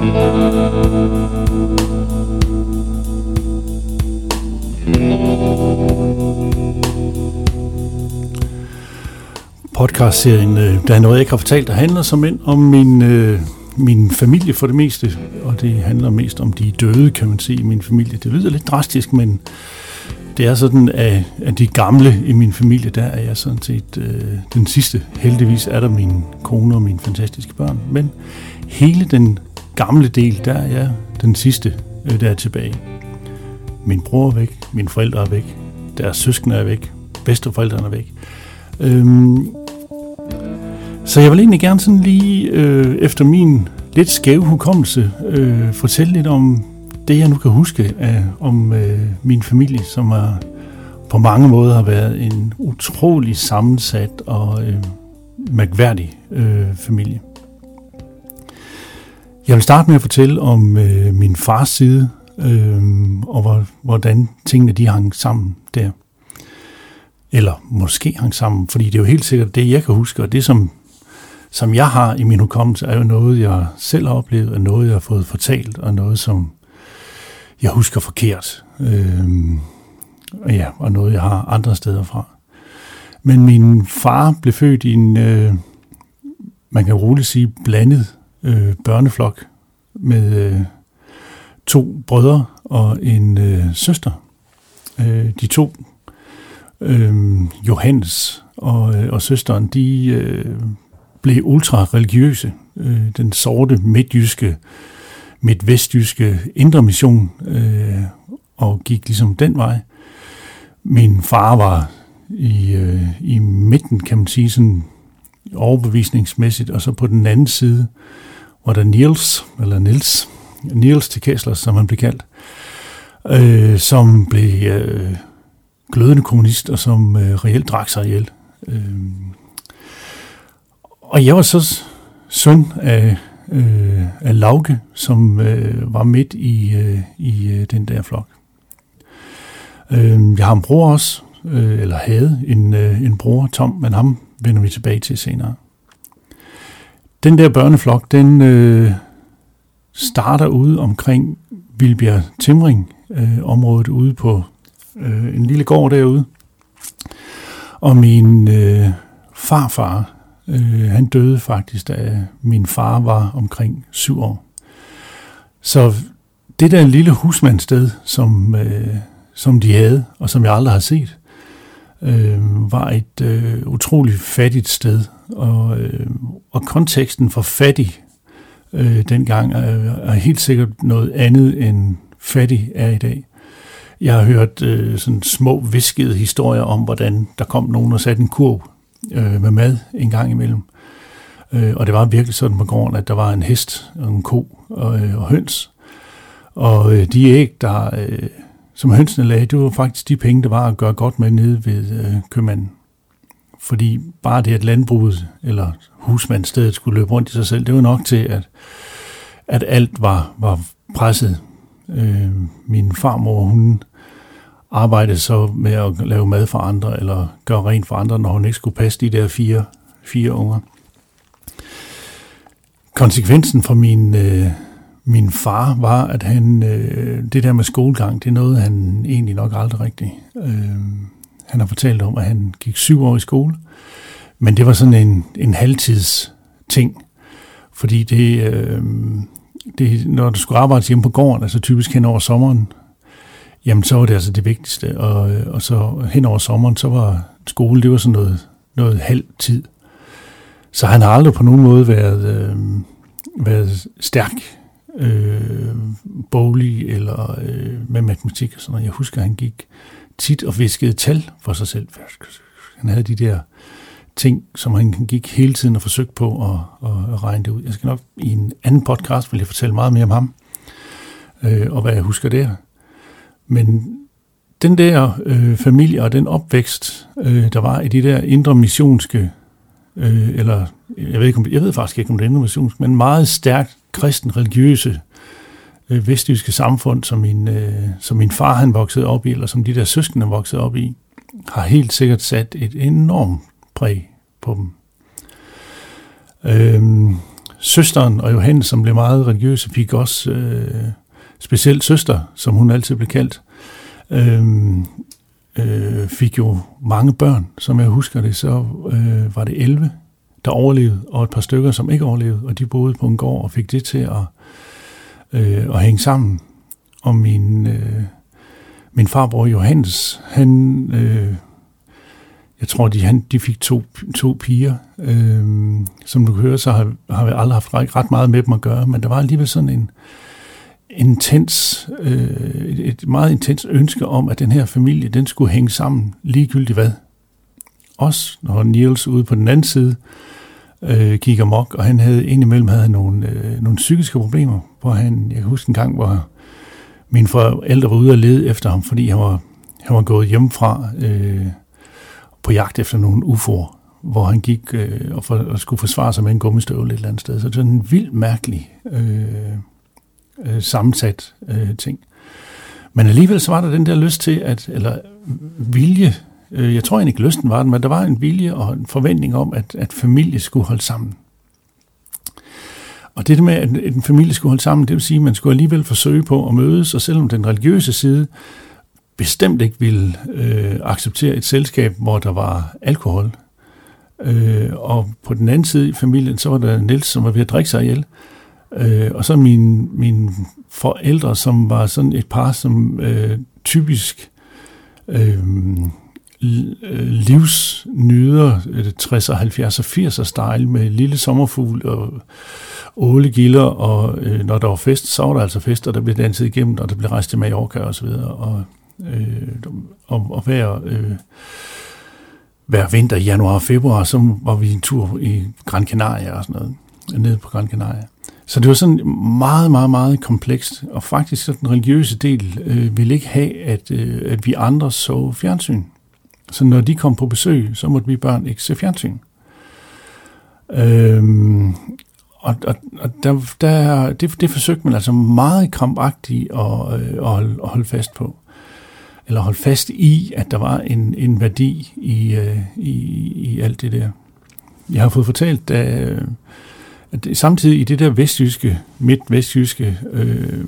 Podcastserien, øh, der er noget, jeg ikke har fortalt, der handler som ind om min, øh, min familie for det meste, og det handler mest om de døde, kan man sige, i min familie. Det lyder lidt drastisk, men det er sådan, at, at de gamle i min familie, der er jeg sådan set øh, den sidste. Heldigvis er der min kone og mine fantastiske børn, men hele den gamle del, der er jeg den sidste, øh, der er tilbage. Min bror er væk, mine forældre er væk, deres søskende er væk, bedsteforældrene er væk. Øhm, så jeg vil egentlig gerne sådan lige øh, efter min lidt skæve hukommelse øh, fortælle lidt om det, jeg nu kan huske af, om øh, min familie, som er, på mange måder har været en utrolig sammensat og øh, mærkværdig øh, familie. Jeg vil starte med at fortælle om øh, min fars side, øh, og hvor, hvordan tingene de hang sammen der. Eller måske hang sammen, fordi det er jo helt sikkert det, jeg kan huske, og det, som, som jeg har i min hukommelse, er jo noget, jeg selv har oplevet, og noget, jeg har fået fortalt, og noget, som jeg husker forkert. Øh, ja, og noget, jeg har andre steder fra. Men min far blev født i en, øh, man kan roligt sige, blandet øh, børneflok med øh, to brødre og en øh, søster. Øh, de to, øh, Johannes og, øh, og søsteren, de øh, blev ultra-religiøse. Øh, den sorte midtjyske, midtvestjyske indre mission øh, og gik ligesom den vej. Min far var i, øh, i midten, kan man sige, sådan overbevisningsmæssigt, og så på den anden side var der Niels, eller Nils, Niels til Kessler, som han blev kaldt, øh, som blev øh, glødende kommunist, og som øh, reelt drak sig ihjel. Øh, og jeg var så søn af, øh, af Lauke, som øh, var midt i, øh, i øh, den der flok. Øh, jeg har en bror også, øh, eller havde en, øh, en bror, Tom, men ham vender vi tilbage til senere. Den der børneflok, den øh, starter ude omkring Vilbjerg Timring, øh, området ude på øh, en lille gård derude. Og min øh, farfar, øh, han døde faktisk, da min far var omkring syv år. Så det der lille husmandsted, som, øh, som de havde, og som jeg aldrig har set, øh, var et øh, utroligt fattigt sted. Og, øh, og konteksten for fattig øh, dengang er, er helt sikkert noget andet end fattig er i dag. Jeg har hørt øh, sådan små viskede historier om, hvordan der kom nogen og satte en kurv øh, med mad en gang imellem. Øh, og det var virkelig sådan på gården, at der var en hest og en ko og, øh, og høns. Og øh, de æg, der, øh, som hønsene lagde, det var faktisk de penge, der var at gøre godt med nede ved øh, købmanden. Fordi bare det, at landbruget eller husmandstedet skulle løbe rundt i sig selv, det var nok til, at, at alt var, var presset. Øh, min farmor, hun arbejdede så med at lave mad for andre, eller gøre rent for andre, når hun ikke skulle passe de der fire, fire unger. Konsekvensen for min, øh, min far var, at han, øh, det der med skolegang, det er noget, han egentlig nok aldrig rigtig. Øh, han har fortalt om, at han gik syv år i skole, men det var sådan en, en halvtids ting, fordi det, øh, det, når du skulle arbejde hjemme på gården, altså typisk hen over sommeren, jamen så var det altså det vigtigste, og, øh, og så hen over sommeren, så var skole, det var sådan noget, noget halv tid. Så han har aldrig på nogen måde været, øh, været stærk øh, boglig eller øh, med matematik og sådan noget. Jeg husker, at han gik tit og viskede tal for sig selv. Han havde de der ting, som han gik hele tiden og forsøgte på at, at, regne det ud. Jeg skal nok i en anden podcast vil jeg fortælle meget mere om ham, øh, og hvad jeg husker der. Men den der øh, familie og den opvækst, øh, der var i de der indre missionske, øh, eller jeg ved, ikke, om, jeg ved faktisk ikke, om det er indre missionske, men meget stærkt kristen religiøse øh, vestjyske samfund, som min, øh, som min far han voksede op i, eller som de der søskende voksede op i, har helt sikkert sat et enormt præg på dem. Øhm, søsteren og Johannes, som blev meget religiøse, fik også øh, specielt søster, som hun altid blev kaldt, øhm, øh, fik jo mange børn. Som jeg husker det, så øh, var det 11, der overlevede, og et par stykker, som ikke overlevede, og de boede på en gård og fik det til at, øh, at hænge sammen. Og min, øh, min farbror Johannes, han, øh, jeg tror, de, han, de fik to, to piger. Øh, som du kan høre, så har, har vi aldrig haft ret, meget med dem at gøre, men der var alligevel sådan en, intens, øh, et meget intens ønske om, at den her familie, den skulle hænge sammen ligegyldigt hvad. Også når Niels ude på den anden side øh, gik amok, og han havde indimellem havde nogle, øh, nogle psykiske problemer, hvor han, jeg kan huske en gang, hvor mine forældre var ude og lede efter ham, fordi han var, han var gået hjemmefra øh, på jagt efter nogle UFO'er, hvor han gik øh, og, for, og skulle forsvare sig med en gummistøvle et eller andet sted. Så det var en vild mærkelig øh, øh, sammensat øh, ting. Men alligevel så var der den der lyst til, at, eller vilje, øh, jeg tror egentlig ikke lysten var den, men der var en vilje og en forventning om, at, at familie skulle holde sammen. Og det med, at en familie skulle holde sammen, det vil sige, at man skulle alligevel forsøge på at mødes, og selvom den religiøse side bestemt ikke ville øh, acceptere et selskab, hvor der var alkohol, øh, og på den anden side i familien, så var der Niels, som var ved at drikke sig ihjel, Øh, og så mine, mine forældre, som var sådan et par, som øh, typisk øh, Øh, livsnyder 60'er, 70'er, 80'er style med lille sommerfugl og ålegilder, og øh, når der var fest, så var der altså fest, og der blev danset igennem, og der blev rejst til Mallorca og så videre, og, øh, og, og hver, øh, hver vinter januar og februar, så var vi en tur i Gran Canaria og sådan noget, nede på Gran Canaria. Så det var sådan meget, meget, meget komplekst, og faktisk så den religiøse del øh, ville ikke have, at, øh, at vi andre så fjernsyn. Så når de kom på besøg, så måtte vi børn ikke se fjernsyn. Øhm, og og, og der, der, det, det forsøgte man altså meget krampagtigt at, øh, at, holde, at holde fast på. Eller holde fast i, at der var en, en værdi i, øh, i, i alt det der. Jeg har fået fortalt, at, øh, at samtidig i det der vestjyske, midt-vestjyske, øh,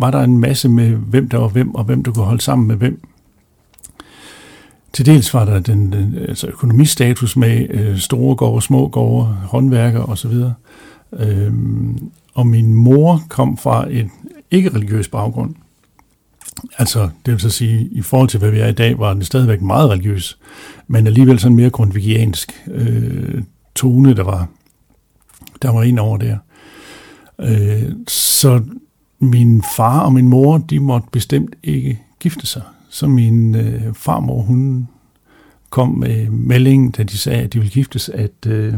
var der en masse med, hvem der var hvem, og hvem der kunne holde sammen med hvem. Til dels var der den, den altså økonomistatus med øh, store gårde, små gårde, håndværker osv. Øhm, og min mor kom fra en ikke-religiøs baggrund. Altså, det vil så sige, i forhold til, hvad vi er i dag, var den stadigvæk meget religiøs, men alligevel sådan mere grundvigiansk øh, tone, der var der var en over der. Øh, så min far og min mor, de måtte bestemt ikke gifte sig. Så min øh, farmor, hun kom med meldingen, da de sagde, at de ville giftes, at, øh,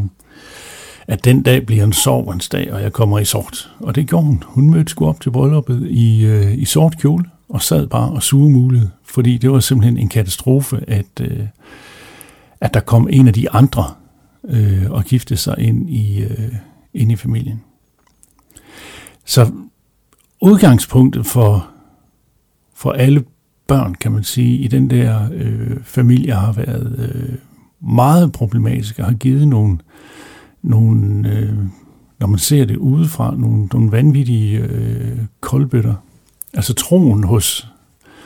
at den dag bliver en sorgens dag, og jeg kommer i sort. Og det gjorde hun. Hun mødte sgu op til brylluppet i, øh, i sort kjole, og sad bare og suge mulighed, fordi det var simpelthen en katastrofe, at, øh, at der kom en af de andre øh, og gifte sig ind i, øh, ind i familien. Så udgangspunktet for, for alle børn, kan man sige, i den der øh, familie har været øh, meget problematisk og har givet nogle, nogle øh, når man ser det udefra, nogle, nogle vanvittige øh, koldbøtter. Altså troen hos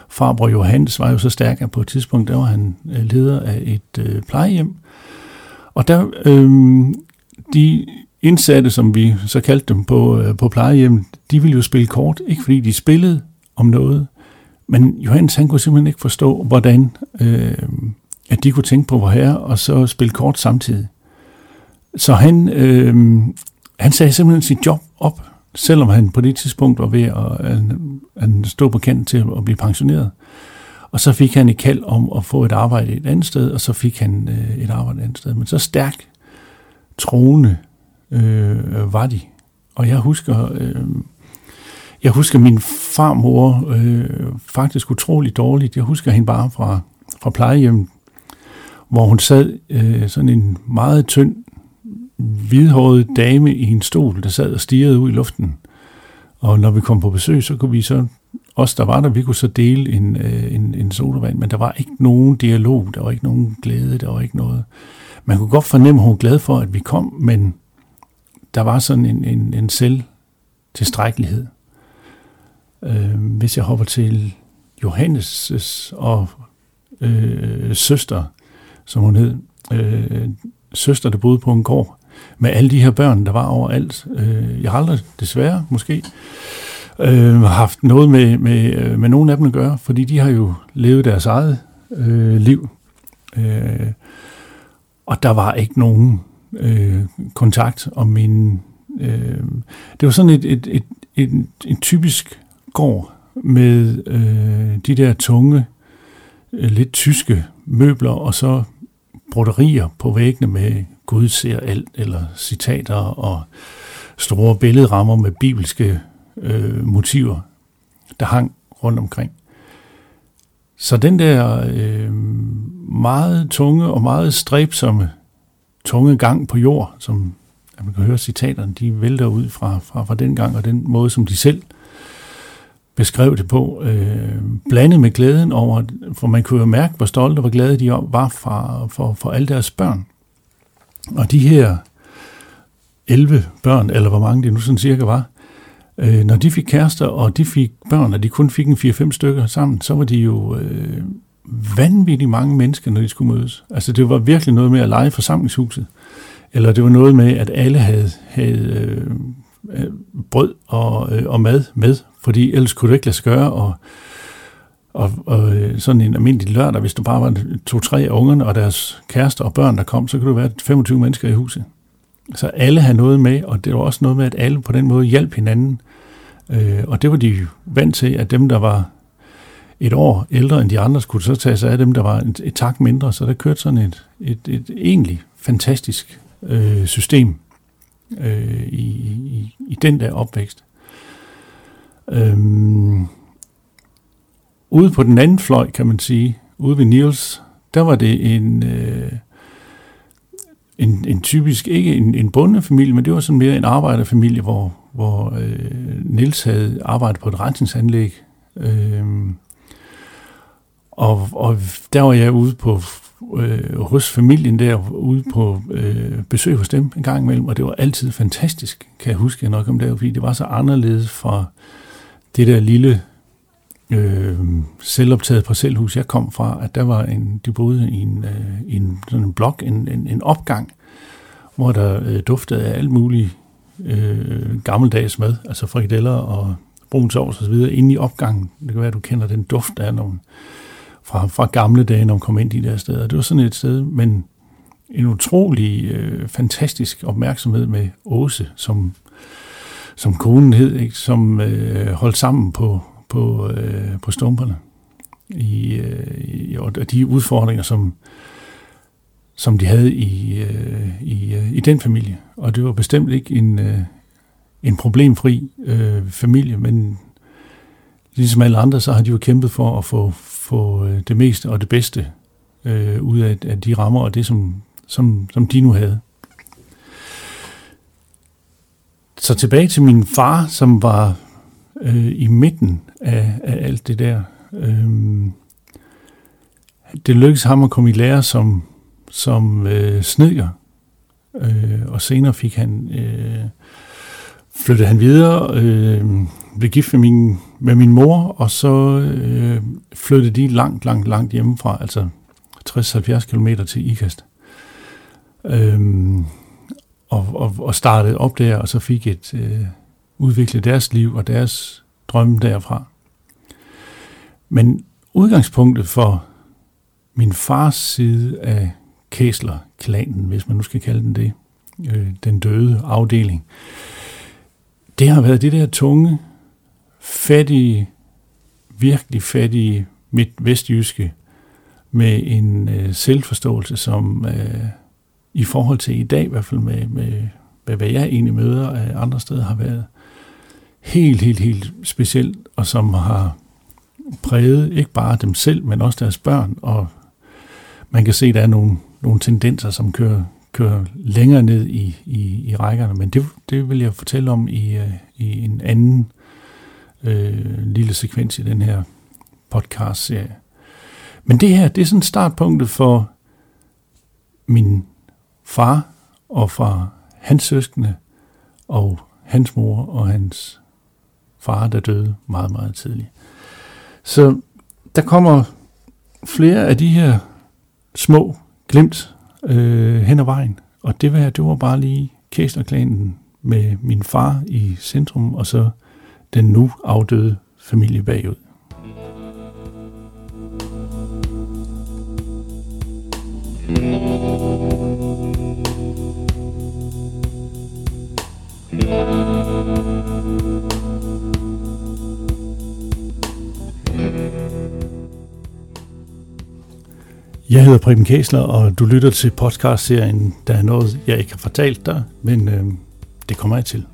farbror Johannes var jo så stærk, at på et tidspunkt, der var han øh, leder af et øh, plejehjem. Og der, øh, de indsatte, som vi så kaldte dem på, øh, på plejehjem, de ville jo spille kort, ikke fordi de spillede om noget, men Johannes han kunne simpelthen ikke forstå, hvordan øh, at de kunne tænke på vor herre, og så spille kort samtidig. Så han, øh, han sagde simpelthen sit job op, selvom han på det tidspunkt var ved at, han, han stå på kanten til at blive pensioneret. Og så fik han et kald om at få et arbejde et andet sted, og så fik han øh, et arbejde et andet sted. Men så stærk troende øh, var de. Og jeg husker, øh, jeg husker min farmor øh, faktisk utrolig dårligt. Jeg husker hende bare fra, fra plejehjem, hvor hun sad øh, sådan en meget tynd, hvidhåret dame i en stol, der sad og stirrede ud i luften. Og når vi kom på besøg, så kunne vi så, os der var der, vi kunne så dele en, øh, en, en sodavand, men der var ikke nogen dialog, der var ikke nogen glæde, der var ikke noget. Man kunne godt fornemme, at hun var glad for, at vi kom, men der var sådan en, en, en selv tilstrækkelighed. Øh, hvis jeg hopper til Johannes' og øh, søster, som hun hed, øh, søster, der boede på en gård, med alle de her børn, der var overalt. Øh, jeg har aldrig, desværre måske, øh, haft noget med, med, øh, med nogen af dem at gøre, fordi de har jo levet deres eget øh, liv. Øh, og der var ikke nogen øh, kontakt om min... Øh, det var sådan et, et, et, et, et, en typisk går med øh, de der tunge, øh, lidt tyske møbler, og så broderier på væggene med Gud ser alt, eller citater og store billedrammer med bibelske øh, motiver, der hang rundt omkring. Så den der øh, meget tunge og meget stræbsomme tunge gang på jord, som man kan høre citaterne, de vælter ud fra, fra, fra den gang og den måde, som de selv beskrev det på, øh, blandet med glæden over, for man kunne jo mærke, hvor stolte og hvor glade de var fra, for, for alle deres børn. Og de her 11 børn, eller hvor mange det nu sådan cirka var, øh, når de fik kærester, og de fik børn, og de kun fik en 4-5 stykker sammen, så var de jo øh, vanvittigt mange mennesker, når de skulle mødes. Altså det var virkelig noget med at lege forsamlingshuset. Eller det var noget med, at alle havde, havde øh, Øh, brød og, øh, og mad med, fordi ellers kunne du ikke lade sig gøre, og, og, og øh, sådan en almindelig lørdag, hvis du bare var to-tre af ungerne og deres kærester og børn, der kom, så kunne du være 25 mennesker i huset. Så alle havde noget med, og det var også noget med, at alle på den måde hjalp hinanden. Øh, og det var de vant til, at dem, der var et år ældre end de andre, skulle så tage sig af dem, der var et, et tak mindre. Så der kørte sådan et, et, et egentlig fantastisk øh, system øh, i, i, i den der opvækst. Øhm, ude på den anden fløj, kan man sige, ude ved Niels, der var det en, øh, en, en typisk, ikke en, en bondefamilie, men det var sådan mere en arbejderfamilie, hvor, hvor øh, Niels havde arbejdet på et rensningsanlæg. Øh, og, og der var jeg ude på øh, hos familien der, ude på øh, besøg hos dem en gang imellem, og det var altid fantastisk, kan jeg huske nok om det, fordi det var så anderledes fra det der lille øh, selvoptaget parcelhus, jeg kom fra, at der var en, de boede i en, øh, en, sådan en blok, en, en, en opgang, hvor der øh, duftede af alt muligt øh, gammeldags mad, altså frikadeller og brun sovs og så videre, inde i opgangen. Det kan være, at du kender den duft af nogle, fra, fra gamle dage, når man kom ind i de der steder. Det var sådan et sted, men en utrolig øh, fantastisk opmærksomhed med Åse, som, som konen hed, ikke? som øh, holdt sammen på, på, øh, på stumperne. I, øh, i, og de udfordringer, som, som de havde i, øh, i, øh, i den familie. Og det var bestemt ikke en, øh, en problemfri øh, familie, men ligesom alle andre, så har de jo kæmpet for at få, få øh, det meste og det bedste øh, ud af, af de rammer og det, som, som, som de nu havde. Så tilbage til min far, som var øh, i midten af, af alt det der. Øh, det lykkedes ham at komme i lære som, som øh, snedker, øh, og senere fik han øh, flyttede han videre, øh, blev gift med min, med min mor, og så øh, flyttede de langt, langt, langt hjemmefra, altså 60-70 km til Ikast. Øh, og, og, og startede op der, og så fik et øh, udviklet deres liv og deres drømme derfra. Men udgangspunktet for min fars side af Kæsler-klanen, hvis man nu skal kalde den det, øh, den døde afdeling, det har været det der tunge, fattige, virkelig fattige midt-vestjyske med en øh, selvforståelse, som øh, i forhold til i dag, i hvert fald med, med, med hvad jeg egentlig møder af andre steder, har været helt, helt, helt specielt, og som har præget ikke bare dem selv, men også deres børn, og man kan se, at der er nogle, nogle tendenser, som kører, kører længere ned i, i, i rækkerne, men det, det vil jeg fortælle om i, øh, i en anden øh, lille sekvens i den her podcast-serie. Men det her, det er sådan startpunktet for min far og fra hans søskende, og hans mor og hans far, der døde meget, meget tidligt. Så der kommer flere af de her små glimt øh, hen ad vejen, og det var, det var bare lige Kæslerklanen med min far i centrum, og så den nu afdøde familie bagud. Hedder Preben Kæsler, og du lytter til podcast-serien Der er noget, jeg ikke har fortalt dig, men øh, det kommer jeg til.